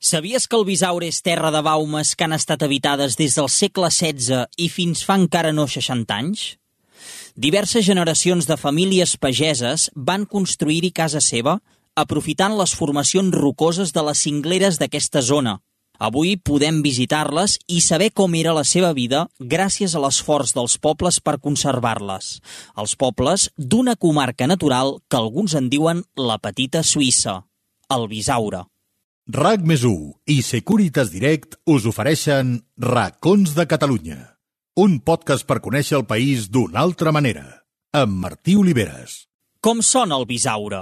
Sabies que el Bisaure és terra de baumes que han estat habitades des del segle XVI i fins fa encara no 60 anys? Diverses generacions de famílies pageses van construir-hi casa seva aprofitant les formacions rocoses de les cingleres d'aquesta zona. Avui podem visitar-les i saber com era la seva vida gràcies a l'esforç dels pobles per conservar-les. Els pobles d'una comarca natural que alguns en diuen la petita Suïssa, el Bisaure. RAC més i Securitas Direct us ofereixen Racons de Catalunya, un podcast per conèixer el país d'una altra manera, amb Martí Oliveres. Com sona el Bisaure?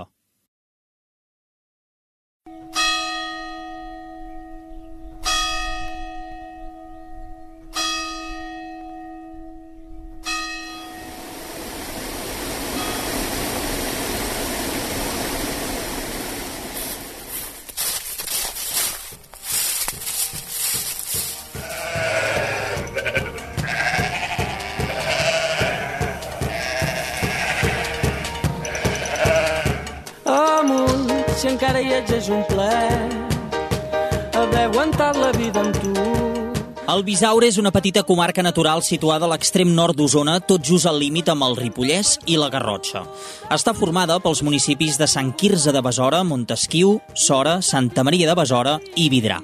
Encara hi ets és un plaer haver aguantat la vida amb tu. El Bisaure és una petita comarca natural situada a l'extrem nord d'Osona, tot just al límit amb el Ripollès i la Garrotxa. Està formada pels municipis de Sant Quirze de Besora, Montesquiu, Sora, Santa Maria de Besora i Vidrà.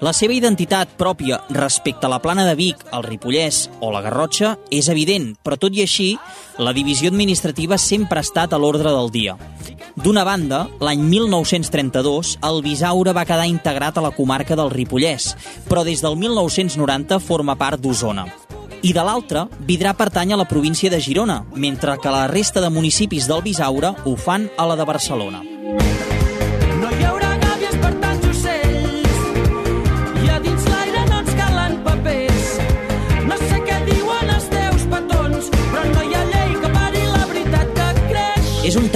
La seva identitat pròpia respecte a la plana de Vic, el Ripollès o la Garrotxa és evident, però tot i així, la divisió administrativa sempre ha estat a l'ordre del dia. D'una banda, l'any 1932, el Bisaure va quedar integrat a la comarca del Ripollès, però des del 1990 forma part d'Osona. I de l'altra, Vidrà pertany a la província de Girona, mentre que la resta de municipis del Bisaure ho fan a la de Barcelona.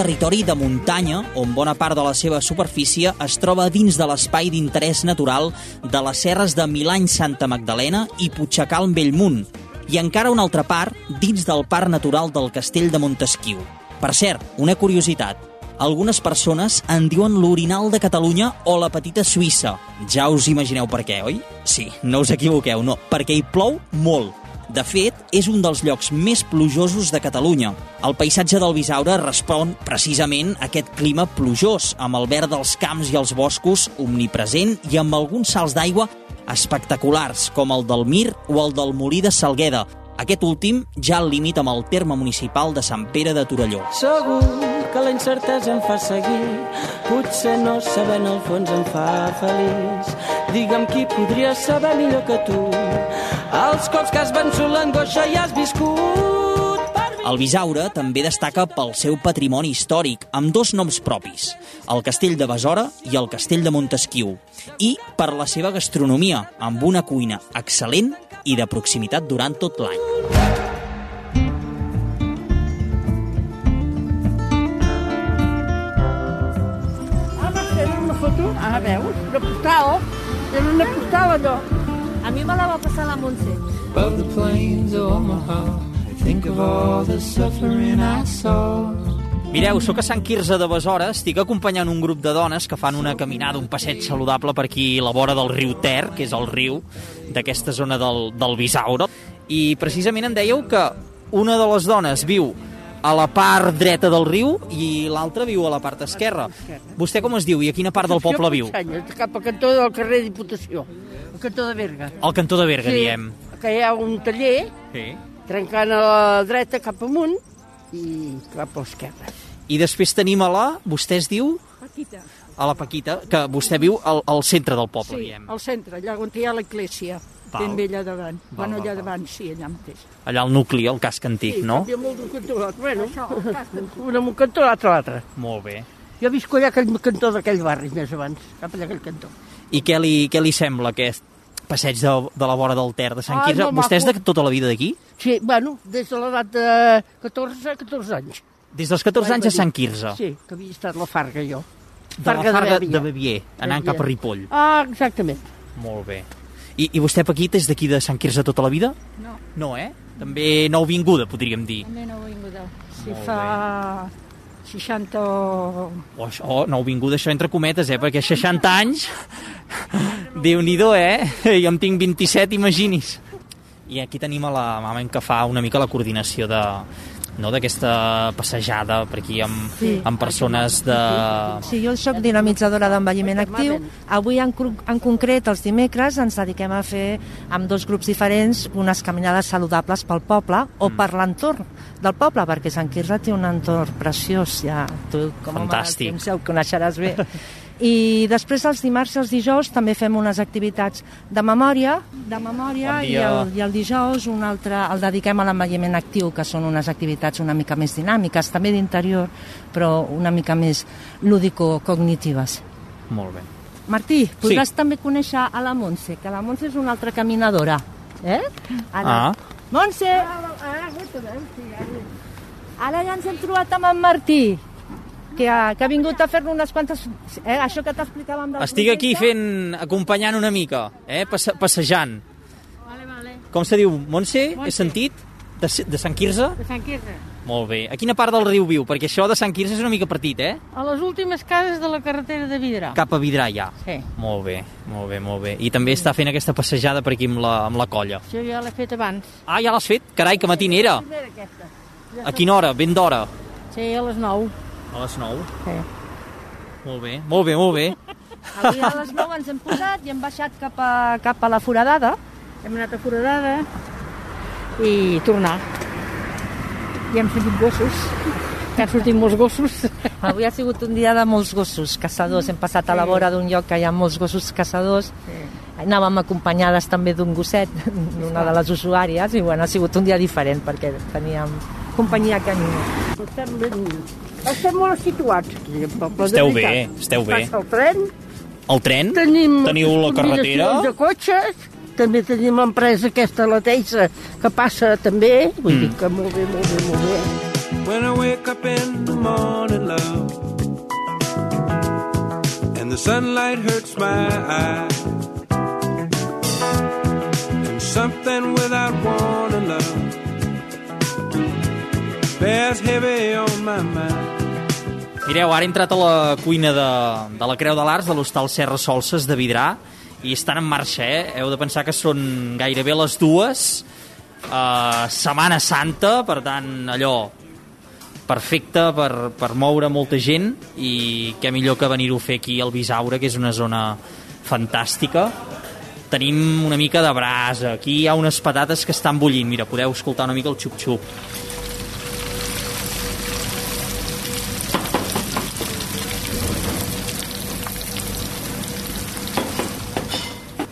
Territori de muntanya on bona part de la seva superfície es troba dins de l'espai d'interès natural de les serres de Milany Santa Magdalena i Puigsecal Bellmunt, i encara una altra part dins del Parc Natural del Castell de Montesquiu. Per cert, una curiositat, algunes persones en diuen l'orinal de Catalunya o la petita Suïssa. Ja us imagineu per què, oi? Sí, no us equivoqueu, no, perquè hi plou molt de fet, és un dels llocs més plujosos de Catalunya. El paisatge del Bisaure respon precisament a aquest clima plujós, amb el verd dels camps i els boscos omnipresent i amb alguns salts d'aigua espectaculars, com el del Mir o el del Molí de Salgueda, aquest últim ja al límit amb el terme municipal de Sant Pere de Torelló. Segur que la incertesa em fa seguir, potser no saber en el fons em fa feliç. Digue'm qui podria saber millor que tu els cops que has vençut l'angoixa i has viscut el Bisaure també destaca pel seu patrimoni històric, amb dos noms propis, el Castell de Besora i el Castell de Montesquiu, i per la seva gastronomia, amb una cuina excel·lent i de proximitat durant tot l'any. Ah, veus? Una postal. Era una postal, allò. A mi me la va passar la Montse. Above the plains of Omaha, I think of all the suffering I saw. Mireu, sóc a Sant Quirze de Besora, estic acompanyant un grup de dones que fan una caminada, un passeig saludable per aquí a la vora del riu Ter, que és el riu d'aquesta zona del, del Bisaure, i precisament em dèieu que una de les dones viu a la part dreta del riu i l'altra viu a la part esquerra. Vostè com es diu i a quina part del poble viu? Cap al cantó del carrer Diputació, al cantó de Berga. Al cantó de Berga, sí, diem. que hi ha un taller, sí. trencant a la dreta cap amunt i cap a l'esquerra. I després tenim a la, vostè es diu? Paquita. A la Paquita, que vostè viu al, al centre del poble, sí, diem. al centre, allà on hi ha l'església. Val. ben bé allà davant. Val, bueno, allà val, val. davant, sí, allà mateix. Allà al nucli, al casc antic, sí, no? canvia molt d'un cantó a l'altre. Bueno, un en un cantó, l'altre a l'altre. Molt bé. Jo visco allà aquell cantó d'aquell barri, més abans, cap allà aquell cantó. I què li, què li sembla aquest passeig de, de la vora del Ter de Sant Ai, Quirze? Vostè és de tota la vida d'aquí? Sí, bueno, des de l'edat de 14 a 14 anys. Des dels 14 anys a Sant Quirze? Sí, que havia estat la Farga, jo. De la Farga de, Bevier. de Bevier, anant Bevier. cap a Ripoll. Ah, exactament. Molt bé. I, I vostè, Paquita, és d'aquí de Sant Quirze tota la vida? No. No, eh? També nouvinguda, podríem dir. També no he vingut. Sí, Molt fa 60 o... Oh, això, nouvinguda, això entre cometes, eh? Perquè 60 anys... Déu-n'hi-do, eh? Jo en tinc 27, imagini's. I aquí tenim a la mama que fa una mica la coordinació de, no, d'aquesta passejada per aquí amb, sí. amb persones de... Sí, jo sóc dinamitzadora d'envelliment actiu. Avui, en, en concret, els dimecres, ens dediquem a fer, amb dos grups diferents, unes caminades saludables pel poble o mm. per l'entorn del poble, perquè Sant Quirze té un entorn preciós, ja tu com Fantàstic. a temps ja ho coneixeràs bé. I després els dimarts i els dijous també fem unes activitats de memòria, de memòria bon i, el, i el dijous un altre el dediquem a l'envelliment actiu, que són unes activitats una mica més dinàmiques, també d'interior, però una mica més lúdico-cognitives. Molt bé. Martí, podràs Sí. també conèixer a la Montse, que la Montse és una altra caminadora. Eh? Ah. Montse! Ara ja ens hem trobat amb en Martí, que ha, que ha vingut a fer-ne unes quantes... Eh, això que t'explicàvem del Estic aquí fent, acompanyant una mica, eh? Passe, passejant. Vale, vale. Com se diu? Montse? Montse. He sentit? De, de Sant Quirze? De Sant Quirze. Molt bé. A quina part del riu viu? Perquè això de Sant Quirze és una mica partit, eh? A les últimes cases de la carretera de Vidrà. Cap a Vidrà, ja. Sí. Molt bé, molt bé, molt bé. I també està fent aquesta passejada per aquí amb la, amb la colla. Això ja l'he fet abans. Ah, ja l'has fet? Carai, que matinera. A quina hora? Ben d'hora? Sí, a les 9. A les 9. Sí. Molt bé, molt bé, molt bé. Avui a les 9 ens hem posat i hem baixat cap a, cap a la foradada. Hem anat a Foradada i tornar. I hem sentit gossos. Que han sortit molts gossos. Avui ha sigut un dia de molts gossos caçadors. Hem passat a la vora d'un lloc que hi ha molts gossos caçadors. Anàvem acompanyades també d'un gosset, d'una de les usuàries, i bueno, ha sigut un dia diferent perquè teníem companyia canina. Estem, molt situats aquí, al poble. Esteu de bé, veritat. esteu bé. Passa el tren, El tren? tenim Teniu la carretera? combinacions de cotxes, també tenim l'empresa aquesta, la Teisa, que passa també, vull Mm. dir que molt bé, molt bé, molt bé. When I wake up in the morning, love, and the sunlight hurts my eyes, and something without warning, love, Mireu, ara he entrat a la cuina de, de la Creu de l'Arts de l'Hostal Serra Solses de Vidrà i estan en marxa, eh? Heu de pensar que són gairebé les dues, uh, Setmana Santa, per tant, allò perfecte per, per moure molta gent i què millor que venir-ho fer aquí al Bisaure, que és una zona fantàstica. Tenim una mica de brasa, aquí hi ha unes patates que estan bullint, mira, podeu escoltar una mica el xup-xup.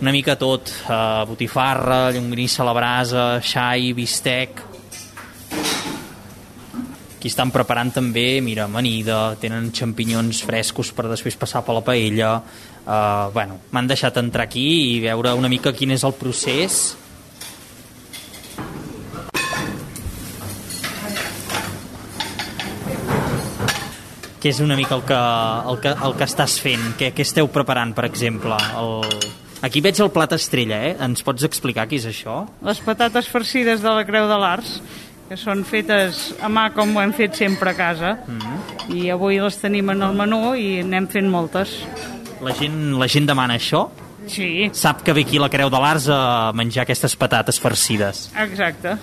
Una mica tot, uh, botifarra, llonganissa a la brasa, xai, bistec... Aquí estan preparant també, mira, amanida, tenen xampinyons frescos per després passar per la paella. Uh, bueno, m'han deixat entrar aquí i veure una mica quin és el procés. Què és una mica el que, el que, el que estàs fent? Què, què esteu preparant, per exemple? El... Aquí veig el plat estrella, eh? Ens pots explicar què és això? les patates farcides de la Creu de l'Arts, que són fetes a mà com ho hem fet sempre a casa, Mm. i avui les tenim en el menú i n'hem fet moltes. La gent, la gent demana això? Sí, Sap que ve aquí la Creu de l'Arts a menjar aquestes patates farcides. exacte.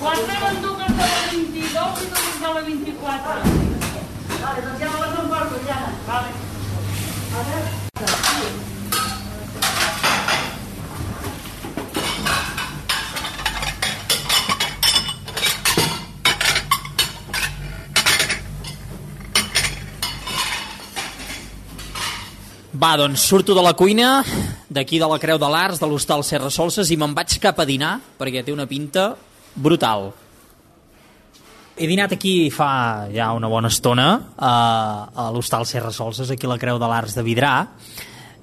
Quan anaven dues de la 22 i dues de la 24? Vale, ja. Vale. Va, doncs surto de la cuina, d'aquí de la Creu de l'Arts, de l'Hostal Serra Solses, i me'n vaig cap a dinar, perquè té una pinta brutal. He dinat aquí fa ja una bona estona, a, a l'Hostal Serra Solses, aquí a la Creu de l'Arts de Vidrà,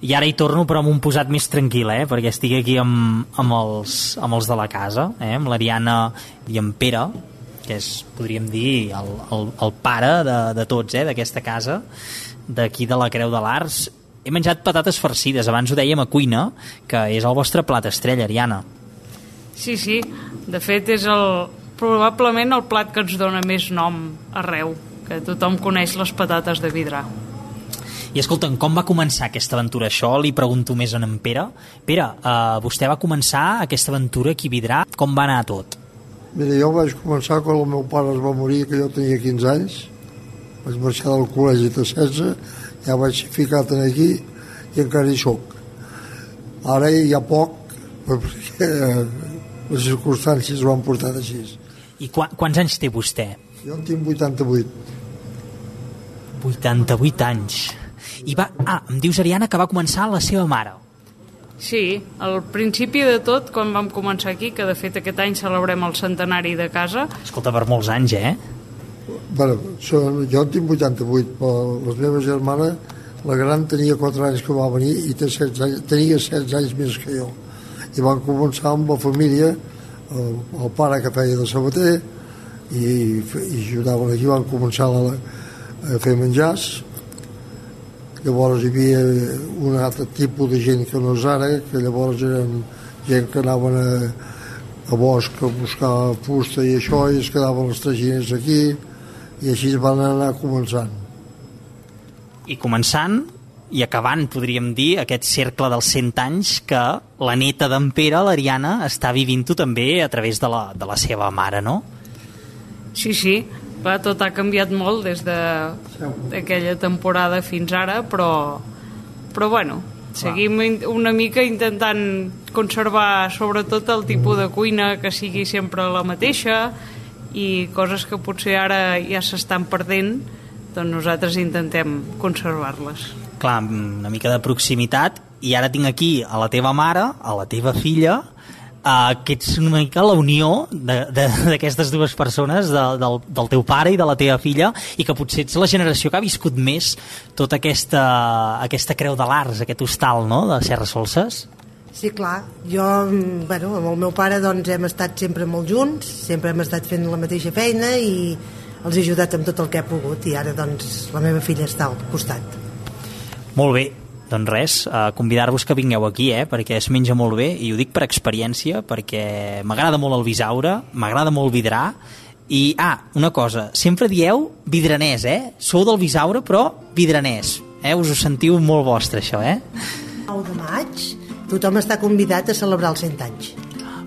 i ara hi torno però amb un posat més tranquil, eh? perquè estic aquí amb, amb, els, amb els de la casa, eh? amb l'Ariana i en Pere, que és, podríem dir, el, el, el pare de, de tots, eh? d'aquesta casa, d'aquí de la Creu de l'Arts. He menjat patates farcides, abans ho dèiem a cuina, que és el vostre plat estrella, Ariana. Sí, sí. De fet, és el, probablement el plat que ens dona més nom arreu, que tothom coneix les patates de vidrà. I escolta'm, com va començar aquesta aventura? Això li pregunto més en en Pere. Pere, eh, vostè va començar aquesta aventura aquí a Vidrà. Com va anar tot? Mira, jo vaig començar quan el meu pare es va morir, que jo tenia 15 anys. Vaig marxar del col·legi de 16, ja vaig ser ficat en aquí i encara hi soc. Ara hi ha poc, perquè eh, les circumstàncies ho han portat així. I qua quants anys té vostè? Jo en tinc 88. 88 anys. I va... Ah, em dius, Ariana, que va començar la seva mare. Sí, al principi de tot, quan vam començar aquí, que de fet aquest any celebrem el centenari de casa... Escolta, per molts anys, eh? Bueno, són, jo en tinc 88, però la meva germana, la gran tenia 4 anys que va venir i té 16 anys, tenia 16 anys més que jo. I van començar amb la família, el, el pare que feia de sabater, i, i ajudaven aquí, van començar a, a fer menjars, llavors hi havia un altre tipus de gent que no és ara, que llavors eren gent que anaven a, a bosc a buscar fusta i això, i es quedaven els traginers aquí, i així es van anar començant. I començant i acabant, podríem dir, aquest cercle dels 100 anys que la neta d'en Pere, l'Ariana, està vivint-ho també a través de la, de la seva mare, no? Sí, sí, Clar, tot ha canviat molt des d'aquella de, temporada fins ara, però, però bueno, seguim una mica intentant conservar sobretot el tipus de cuina que sigui sempre la mateixa i coses que potser ara ja s'estan perdent doncs nosaltres intentem conservar-les. Clar, una mica de proximitat i ara tinc aquí a la teva mare, a la teva filla uh, que ets una mica la unió d'aquestes dues persones, de, del, del teu pare i de la teva filla, i que potser ets la generació que ha viscut més tota aquesta, aquesta creu de l'Ars, aquest hostal no? de Serra Solses. Sí, clar. Jo, mm, bueno, amb el meu pare doncs, hem estat sempre molt junts, sempre hem estat fent la mateixa feina i els he ajudat amb tot el que he pogut i ara doncs, la meva filla està al costat. Molt bé, doncs res, eh, convidar-vos que vingueu aquí, eh, perquè es menja molt bé, i ho dic per experiència, perquè m'agrada molt el Bisaure, m'agrada molt Vidrà, i, ah, una cosa, sempre dieu vidranès, eh? Sou del Bisaure, però vidranès. Eh? Us ho sentiu molt vostre, això, eh? 9 de maig, tothom està convidat a celebrar els 100 anys.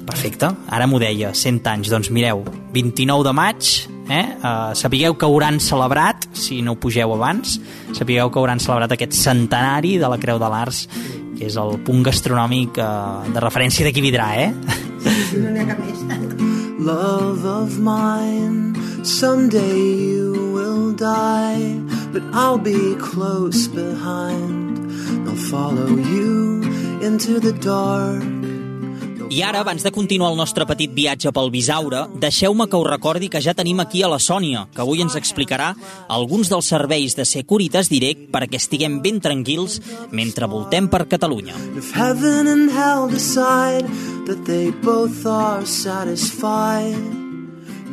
Perfecte, ara m'ho deia, 100 anys. Doncs mireu, 29 de maig, eh? Uh, sapigueu que hauran celebrat, si no ho pugeu abans, sapigueu que hauran celebrat aquest centenari de la Creu de l'Ars, que és el punt gastronòmic uh, de referència d'aquí Vidrà, eh? No n'hi ha cap més. Love of mine, someday you will die, but I'll be close behind. I'll follow you into the dark i ara, abans de continuar el nostre petit viatge pel Bisaure, deixeu-me que us recordi que ja tenim aquí a la Sònia, que avui ens explicarà alguns dels serveis de Securitas Direct perquè estiguem ben tranquils mentre voltem per Catalunya. If heaven and hell decide that they both are satisfied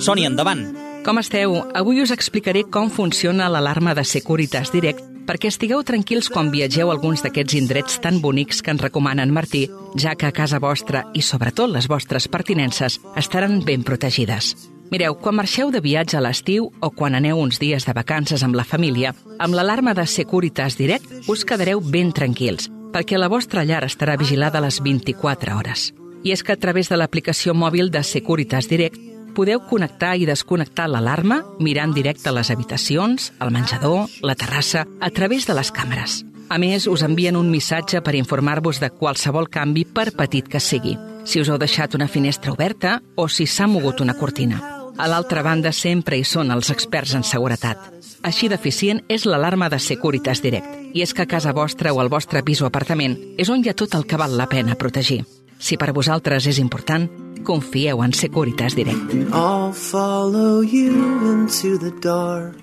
Sònia, endavant. Com esteu? Avui us explicaré com funciona l'alarma de Securitas Direct perquè estigueu tranquils quan viatgeu a alguns d'aquests indrets tan bonics que ens recomana en Martí, ja que a casa vostra i sobretot les vostres pertinences estaran ben protegides. Mireu, quan marxeu de viatge a l'estiu o quan aneu uns dies de vacances amb la família, amb l'alarma de Securitas Direct us quedareu ben tranquils, perquè la vostra llar estarà vigilada a les 24 hores. I és que a través de l'aplicació mòbil de Securitas Direct podeu connectar i desconnectar l'alarma mirant directe a les habitacions, al menjador, la terrassa, a través de les càmeres. A més, us envien un missatge per informar-vos de qualsevol canvi, per petit que sigui. Si us heu deixat una finestra oberta o si s'ha mogut una cortina. A l'altra banda, sempre hi són els experts en seguretat. Així d'eficient és l'alarma de Securitas Direct. I és que a casa vostra o al vostre pis o apartament és on hi ha tot el que val la pena protegir. Si per vosaltres és important, confieu en Securitas Direct. I'll follow you into the dark.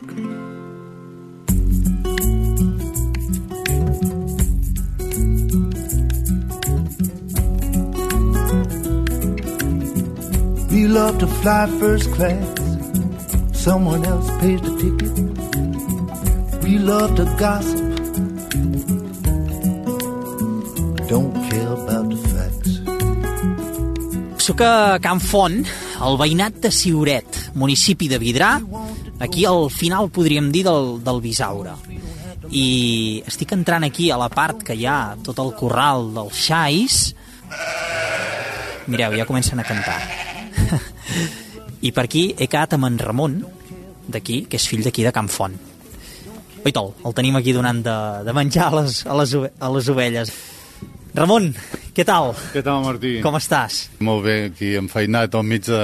We love to fly first class. Someone else pays the ticket. We love to gossip. Don't care about sóc a Can Font, al veïnat de Siuret, municipi de Vidrà, aquí al final podríem dir del, del Bisaure. I estic entrant aquí a la part que hi ha tot el corral dels xais. Mireu, ja comencen a cantar. I per aquí he quedat amb en Ramon, d'aquí, que és fill d'aquí de Can Font. Oitol, el tenim aquí donant de, de menjar a les, a, les, a les ovelles. Ramon, què tal? Què tal, Martí? Com estàs? Molt bé, aquí enfeinat al mig de,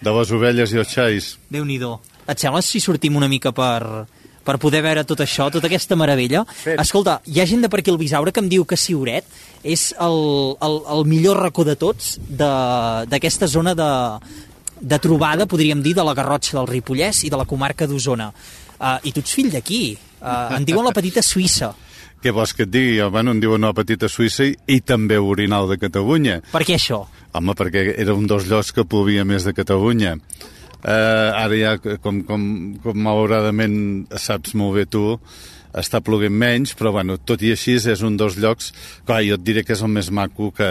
de les ovelles i els xais. déu nhi Et sembla si sortim una mica per, per poder veure tot això, tota aquesta meravella? Fet. Escolta, hi ha gent de per aquí al Bisaure que em diu que Siuret és el, el, el millor racó de tots d'aquesta zona de, de trobada, podríem dir, de la Garrotxa del Ripollès i de la comarca d'Osona. Uh, I tu ets fill d'aquí. Uh, en diuen la petita Suïssa. Què vols que et digui? Bueno, em diuen una petita Suïssa i, i també Orinal de Catalunya. Per què això? Home, perquè era un dels llocs que plovia més de Catalunya. Uh, ara ja, com, com, com malauradament saps molt bé tu, està ploguent menys, però bueno, tot i així és un dels llocs, clar, jo et diré que és el més maco que,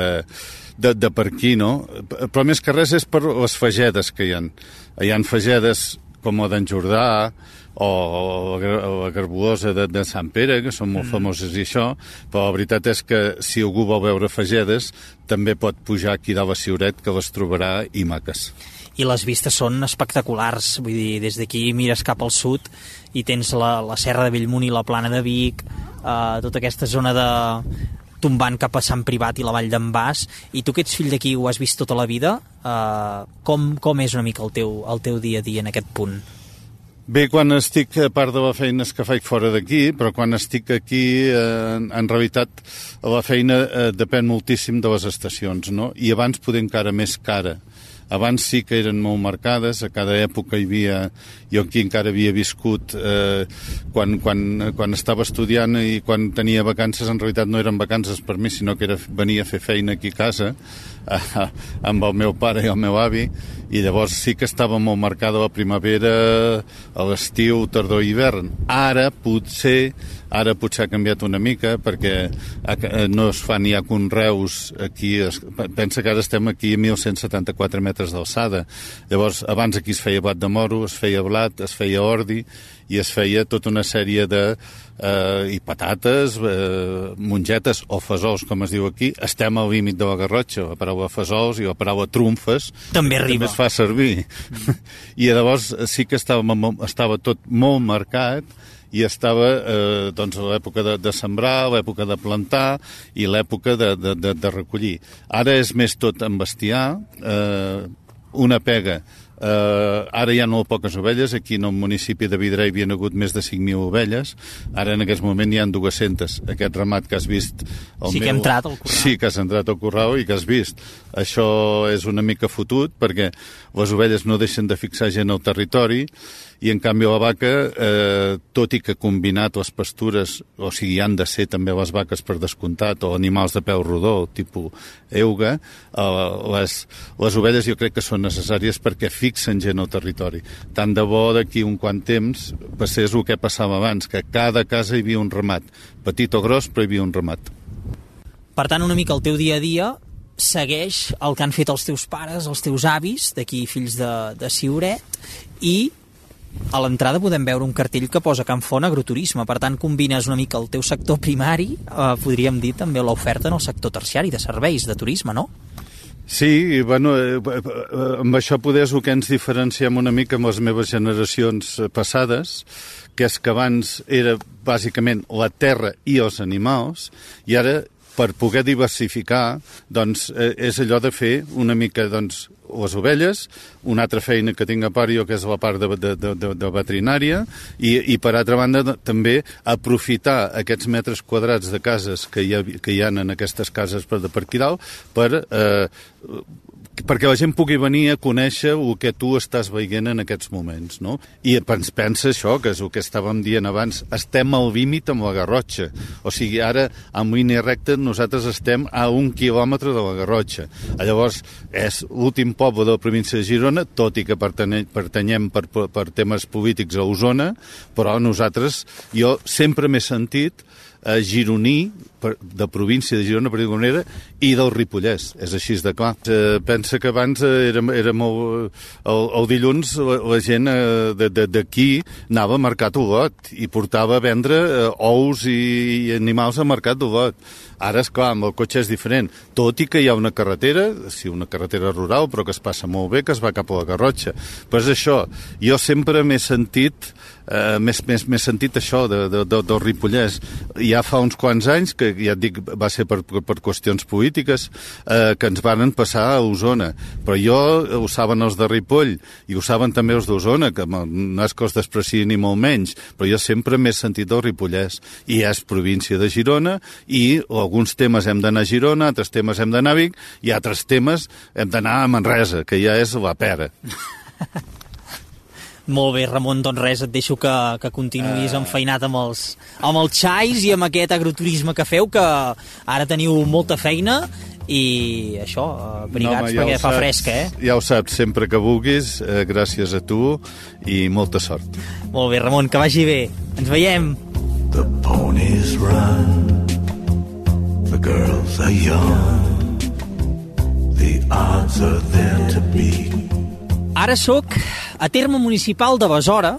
de, de per aquí, no? Però més que res és per les fagedes que hi han. Hi han fagedes com la d'en Jordà, o, o la- garbulosa de, de Sant Pere, que són molt mm. famoses i això, però la veritat és que si algú vol veure fagedes, també pot pujar aquí dalt a Siuret, que les trobarà i maques. i les vistes són espectaculars, vull dir, des d'aquí mires cap al sud i tens la, la serra de Bellmunt i la plana de Vic, eh, tota aquesta zona de tombant cap a Sant Privat i la Vall d'en Bas, i tu que ets fill d'aquí ho has vist tota la vida, eh, com, com és una mica el teu, el teu dia a dia en aquest punt? Bé, quan estic a part de la feina que faig fora d'aquí, però quan estic aquí, eh, en, en realitat, la feina eh, depèn moltíssim de les estacions, no? I abans poder encara més cara. Abans sí que eren molt marcades, a cada època hi havia... Jo aquí encara havia viscut eh, quan, quan, quan estava estudiant i quan tenia vacances, en realitat no eren vacances per mi, sinó que era venir a fer feina aquí a casa amb el meu pare i el meu avi, i llavors sí que estava molt marcada la primavera, a l'estiu, tardor i hivern. Ara potser ara potser ha canviat una mica perquè ha- eh, no es fan ja conreus aquí, es, pensa que ara estem aquí a 1.174 metres d'alçada llavors abans aquí es feia blat de moro es feia blat, es feia ordi i es feia tota una sèrie de eh, i patates, eh, mongetes o fesols, com es diu aquí estem al límit de la garrotxa, la paraula fesols i la paraula trumfes També arriba. també es fa servir i llavors sí que estava, estava tot molt marcat i estava eh, doncs, a l'època de, de sembrar, l'època de plantar i l'època de, de, de, de recollir. Ara és més tot en bestiar, eh, una pega Uh, ara hi ha molt poques ovelles, aquí en el municipi de Vidrà hi havia hagut més de 5.000 ovelles, ara en aquest moment hi han 200. Aquest ramat que has vist... El Sí que ha entrat al corral. Sí, que has entrat al corral i que has vist. Això és una mica fotut perquè les ovelles no deixen de fixar gent al territori i en canvi la vaca, eh, tot i que combinat les pastures, o sigui, han de ser també les vaques per descomptat, o animals de peu rodó, tipus euga, eh, les, les ovelles jo crec que són necessàries perquè fixen gent al territori. Tant de bo d'aquí un quant temps passés el que passava abans, que cada casa hi havia un ramat, petit o gros, però hi havia un ramat. Per tant, una mica el teu dia a dia segueix el que han fet els teus pares, els teus avis, d'aquí fills de, de Siuret, i a l'entrada podem veure un cartell que posa Can Font agroturisme, per tant combines una mica el teu sector primari, eh, podríem dir també l'oferta en el sector terciari de serveis, de turisme, no? Sí, bueno, eh, eh, amb això poder és el que ens diferenciem una mica amb les meves generacions eh, passades, que és que abans era bàsicament la terra i els animals, i ara per poder diversificar, doncs, eh, és allò de fer una mica, doncs, les ovelles, una altra feina que tinc a part jo, que és la part de, de, de, de, veterinària, i, i per altra banda també aprofitar aquests metres quadrats de cases que hi ha, que hi ha en aquestes cases per, de per aquí dalt per eh, perquè la gent pugui venir a conèixer el que tu estàs veient en aquests moments, no? I ens pensa això, que és el que estàvem dient abans, estem al límit amb la Garrotxa. O sigui, ara, en línia recta, nosaltres estem a un quilòmetre de la Garrotxa. Llavors, és l'últim poble de la província de Girona, tot i que pertany pertanyem per, per, per temes polítics a Osona, però nosaltres, jo sempre m'he sentit eh, gironí per, de província de Girona, per dir manera, i del Ripollès. És així de clar. Eh, pensa que abans eh, era, era molt... El, el dilluns la, la gent eh, d'aquí anava a Mercat Olot i portava a vendre eh, ous i, i animals a Mercat Olot. Ara, és clar, amb el cotxe és diferent. Tot i que hi ha una carretera, sí, una carretera rural, però que es passa molt bé, que es va cap a la Garrotxa. Però és això, jo sempre m'he sentit eh, més, més, més sentit això de, de, de, del Ripollès. Ja fa uns quants anys, que ja et dic, va ser per, per qüestions polítiques, eh, que ens varen passar a Osona. Però jo, ho saben els de Ripoll, i ho saben també els d'Osona, que no és que els despreciï ni molt menys, però jo sempre m'he sentit del Ripollès. I és província de Girona, i alguns temes hem d'anar a Girona, altres temes hem d'anar a Vic, i altres temes hem d'anar a Manresa, que ja és la pera. Molt bé, Ramon, doncs res, et deixo que, que continuïs uh... enfeinat amb els, amb els xais i amb aquest agroturisme que feu, que ara teniu molta feina i això, brigats, no, home, ja perquè fa saps, fresca, eh? Ja ho saps, sempre que vulguis, eh, gràcies a tu i molta sort. Molt bé, Ramon, que vagi bé. Ens veiem. The ponies run The girls are young The odds are there to be Ara sóc a terme municipal de Besora,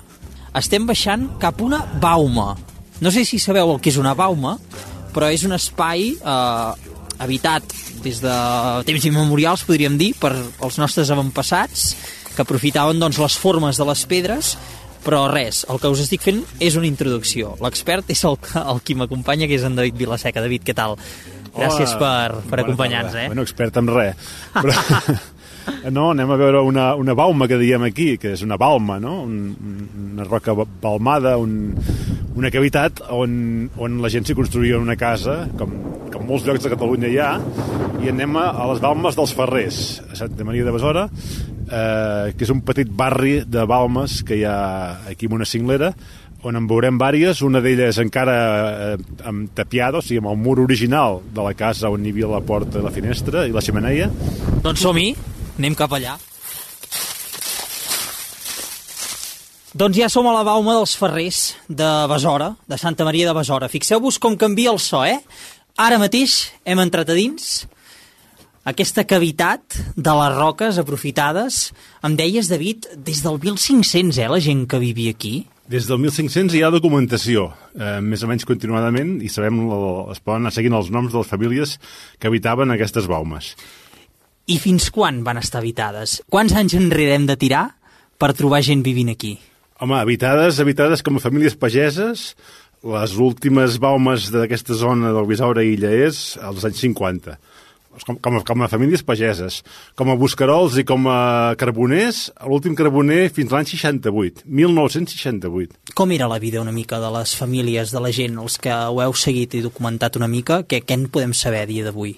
estem baixant cap una bauma. No sé si sabeu el que és una bauma, però és un espai eh, habitat des de temps immemorials, podríem dir, per els nostres avantpassats, que aprofitaven doncs, les formes de les pedres, però res, el que us estic fent és una introducció. L'expert és el, el qui m'acompanya, que és en David Vilaseca. David, què tal? Gràcies Hola. per, per acompanyar-nos. Eh? Bueno, expert en res. Però... No, anem a veure una, una bauma que diem aquí, que és una balma, no? Un, una roca balmada, un, una cavitat on, on la gent s'hi construïa una casa, com, com molts llocs de Catalunya hi ha, i anem a, les balmes dels Ferrers, a Santa Maria de Besora, eh, que és un petit barri de balmes que hi ha aquí en una cinglera, on en veurem vàries, una d'elles encara eh, amb tapiada, o sigui, amb el mur original de la casa on hi havia la porta i la finestra i la xemeneia. Doncs som-hi! Anem cap allà. Doncs ja som a la bauma dels Ferrers de Besora, de Santa Maria de Besora. Fixeu-vos com canvia el so, eh? Ara mateix hem entrat a dins aquesta cavitat de les roques aprofitades. Em deies, David, des del 1500, eh, la gent que vivia aquí? Des del 1500 hi ha documentació, eh, més o menys continuadament, i sabem, es poden anar seguint els noms de les famílies que habitaven aquestes baumes. I fins quan van estar habitades? Quants anys enrere hem de tirar per trobar gent vivint aquí? Home, habitades, habitades com a famílies pageses, les últimes baumes d'aquesta zona del Bisaure i Illa és als anys 50 com, com, a, com a famílies pageses, com a buscarols i com a carboners, l'últim carboner fins l'any 68, 1968. Com era la vida una mica de les famílies, de la gent, els que ho heu seguit i documentat una mica, què, què en podem saber a dia d'avui?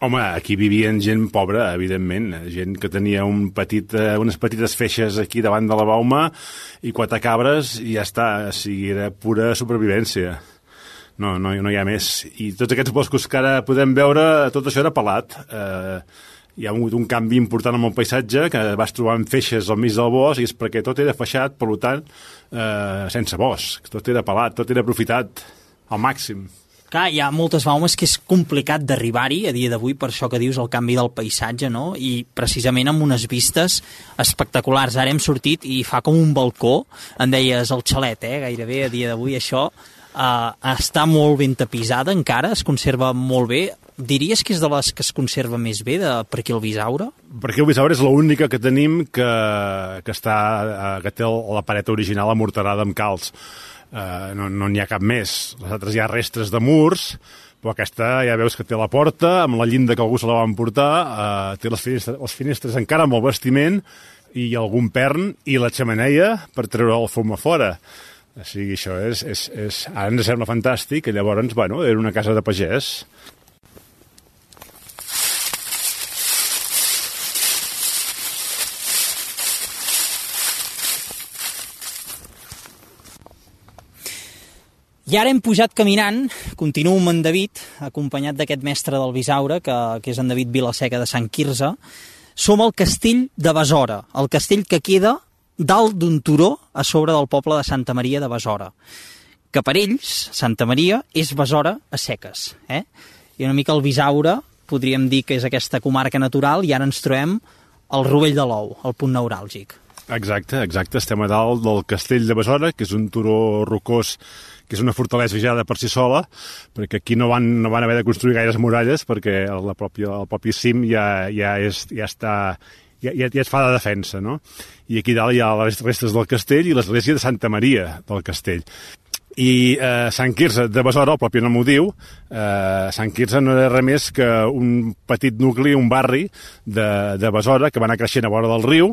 Home, aquí vivien gent pobra, evidentment, gent que tenia un petit, eh, unes petites feixes aquí davant de la bauma i quatre cabres i ja està, o sigui, era pura supervivència. No, no, no hi ha més. I tots aquests boscos que ara podem veure, tot això era pelat. Eh, hi ha hagut un canvi important en el paisatge, que vas trobant feixes al mig del bosc, i és perquè tot era feixat, per tant, eh, sense bosc. Tot era pelat, tot era aprofitat al màxim. Clar, hi ha moltes baumes que és complicat d'arribar-hi a dia d'avui, per això que dius el canvi del paisatge, no? I precisament amb unes vistes espectaculars. Ara hem sortit i fa com un balcó, en deies el xalet, eh? Gairebé a dia d'avui això uh, està molt ben tapisada encara, es conserva molt bé. Diries que és de les que es conserva més bé de, per aquí el Bisaure? Per aquí el Bisaure és l'única que tenim que, que, està, uh, que té la paret original amorterada amb calç eh, no n'hi no ha cap més. Les altres hi ha restres de murs, però aquesta ja veus que té la porta, amb la llinda que algú se la va emportar, eh, té les finestres, les finestres encara amb el vestiment, i algun pern i la xamaneia per treure el fum a fora. O sigui, això és, és, és... Ara ens sembla fantàstic, i llavors, bueno, era una casa de pagès. I ara hem pujat caminant, continuo amb en David, acompanyat d'aquest mestre del Bisaure, que, que és en David Vilaseca de Sant Quirze. Som al castell de Besora, el castell que queda dalt d'un turó a sobre del poble de Santa Maria de Besora. Que per ells, Santa Maria és Besora a seques. Eh? I una mica el Bisaure podríem dir que és aquesta comarca natural, i ara ens trobem al Rovell de l'Ou, el punt neuràlgic. Exacte, exacte. Estem a dalt del castell de Besora, que és un turó rocós que és una fortalesa ja de per si sola, perquè aquí no van, no van haver de construir gaires muralles perquè la pròpia, el propi cim ja, ja, és, ja està ja, ja, ja es fa de defensa, no? I aquí dalt hi ha les restes del castell i l'església de Santa Maria del castell. I eh, Sant Quirze de Besora, el propi nom ho diu, eh, Sant Quirze no era res més que un petit nucli, un barri de, de Besora que va anar creixent a vora del riu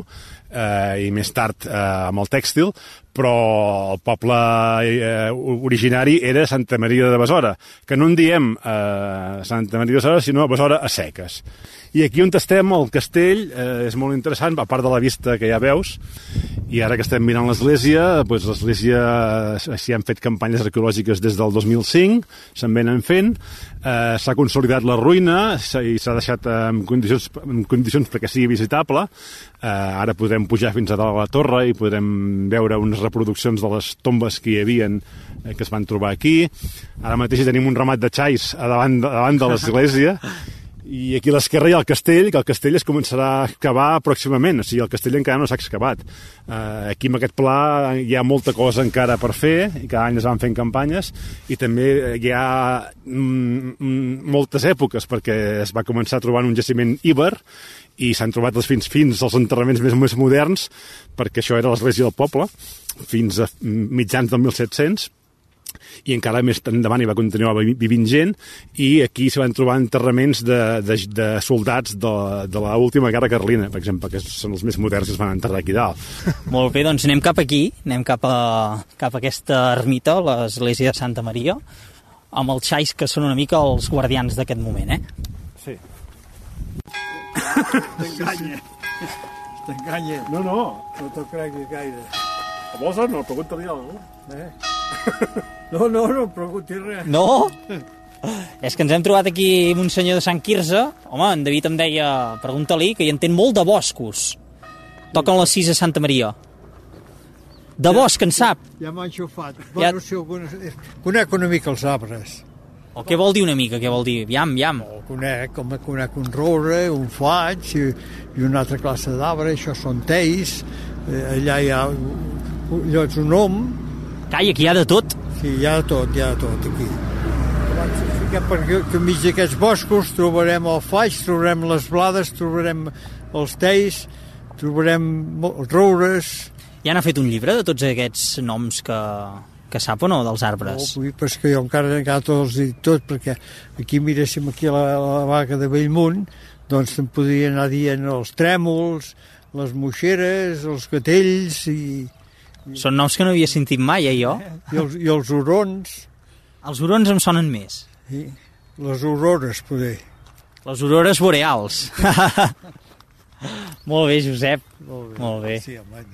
eh, i més tard eh, amb el tèxtil, però el poble eh, originari era Santa Maria de Besora, que no en diem eh, Santa Maria de Besora, sinó Besora a seques. I aquí on estem, el castell, eh, és molt interessant, a part de la vista que ja veus, i ara que estem mirant l'església, doncs l'església s'hi han fet campanyes arqueològiques des del 2005, se'n venen fent, eh, s'ha consolidat la ruïna i s'ha deixat en condicions, en condicions perquè sigui visitable, eh, ara podrem pujar fins a dalt a la torre i podrem veure unes reproduccions de les tombes que hi havien eh, que es van trobar aquí. Ara mateix tenim un ramat de xais davant, davant de l'església i aquí a l'esquerra hi ha el castell, que el castell es començarà a excavar pròximament, o sigui, el castell encara no s'ha excavat. Uh, aquí en aquest pla hi ha molta cosa encara per fer, i cada any es van fent campanyes, i també hi ha mm, mm, moltes èpoques, perquè es va començar trobant un jaciment íber, i s'han trobat els fins fins als enterraments més, més moderns, perquè això era l'església del poble, fins a mitjans del 1700, i encara més endavant hi va continuar vivint gent i aquí s'hi van trobar enterraments de, de, de soldats de, de l'última guerra carlina, per exemple, que són els més moderns que es van enterrar aquí dalt. Molt bé, doncs anem cap aquí, anem cap a, cap a aquesta ermita, l'església de Santa Maria, amb els xais que són una mica els guardians d'aquest moment, eh? Sí. T'enganya. T'enganya. No, no. No t'ho creguis gaire. A vols no? Pregunta-li alguna cosa. Eh? No, no, no pregunti res. No? És que ens hem trobat aquí amb un senyor de Sant Quirze. Home, en David em deia, pregunta-li, que hi entén molt de boscos. Toquen les sis a Santa Maria. De bosc, en sap. Ja m'ha enxufat. Ja- Bueno, si alguna... Conec una mica els arbres. O què vol dir una mica, què vol dir? Aviam, aviam. El conec, com conec un roure, un faig i, i una altra classe d'arbre, això són teis, eh, allà hi ha allò és un om. Calla, aquí hi ha de tot. Sí, hi ha de tot, hi ha de tot aquí. Fiquem per que enmig d'aquests boscos trobarem el faig, trobarem les blades, trobarem els teis, trobarem els roures, Ja n'ha fet un llibre de tots aquests noms que, que sap o no, dels arbres? No, vull, però és que jo encara, encara tots els dic tots, perquè aquí miréssim aquí la, la vaca de Bellmunt, doncs te'n podria anar dient els trèmols, les moixeres, els gatells i, Són noms que no havia sentit mai, eh, jo? i, els, i els orons, Els hurons em sonen més. i les aurores, poder. Les aurores boreals. Molt bé, Josep. Molt bé. Molt bé. Sí, home,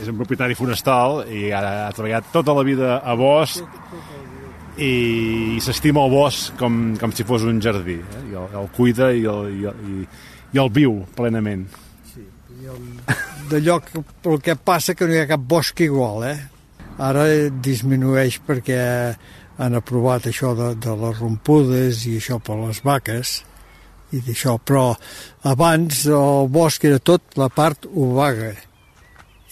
És un propietari forestal i ara ha treballat tota la vida a bosc i s'estima el bosc com, com si fos un jardí. Eh? I el, el cuida i el, i, el, i, i el viu plenament. d'allò que, el que passa que no hi ha cap bosc igual, eh? Ara disminueix perquè han aprovat això de, de les rompudes i això per les vaques i d'això, però abans el bosc era tot la part obaga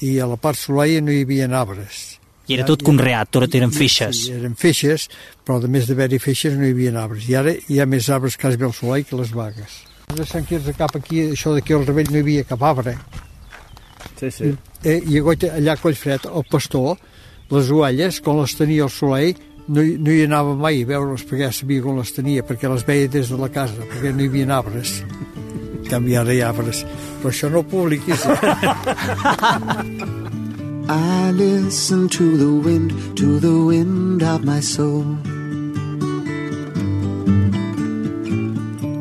i a la part soleia no hi havia arbres. I era tot conreat, tot eren feixes. Sí, eren feixes, però a més d'haver-hi feixes no hi havia arbres. I ara hi ha més arbres quasi al soleil que les vagues. De Sant Quirze cap aquí, això d'aquí al rebell no hi havia cap arbre. Sí, sí. Eh, I allà a Collfred, el pastor, les ovelles, quan les tenia al soleil, no, hi- no hi anava mai a veure-les perquè ja sabia com les tenia, perquè les veia des de la casa, perquè no hi havia arbres. En canvi, ara hi ha arbres. Però això no ho publiquis. I listen to the wind, to the wind of my soul.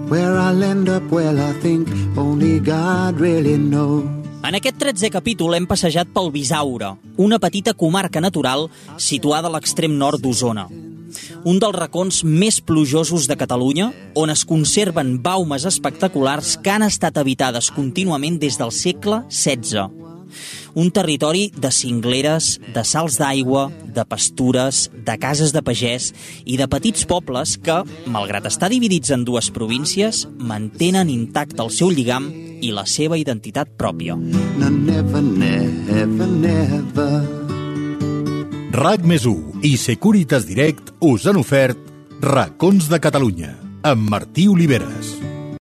Where I'll end up, well, I think only God really knows. En aquest 13è capítol hem passejat pel Bisaure, una petita comarca natural situada a l'extrem nord d'Osona. Un dels racons més plujosos de Catalunya, on es conserven baumes espectaculars que han estat habitades contínuament des del segle XVI. Un territori de cingleres, de salts d'aigua, de pastures, de cases de pagès i de petits pobles que, malgrat estar dividits en dues províncies, mantenen intacte el seu lligam i la seva identitat pròpia. No, never, never, never. RAC més i Securitas Direct us han ofert Racons de Catalunya amb Martí Oliveres.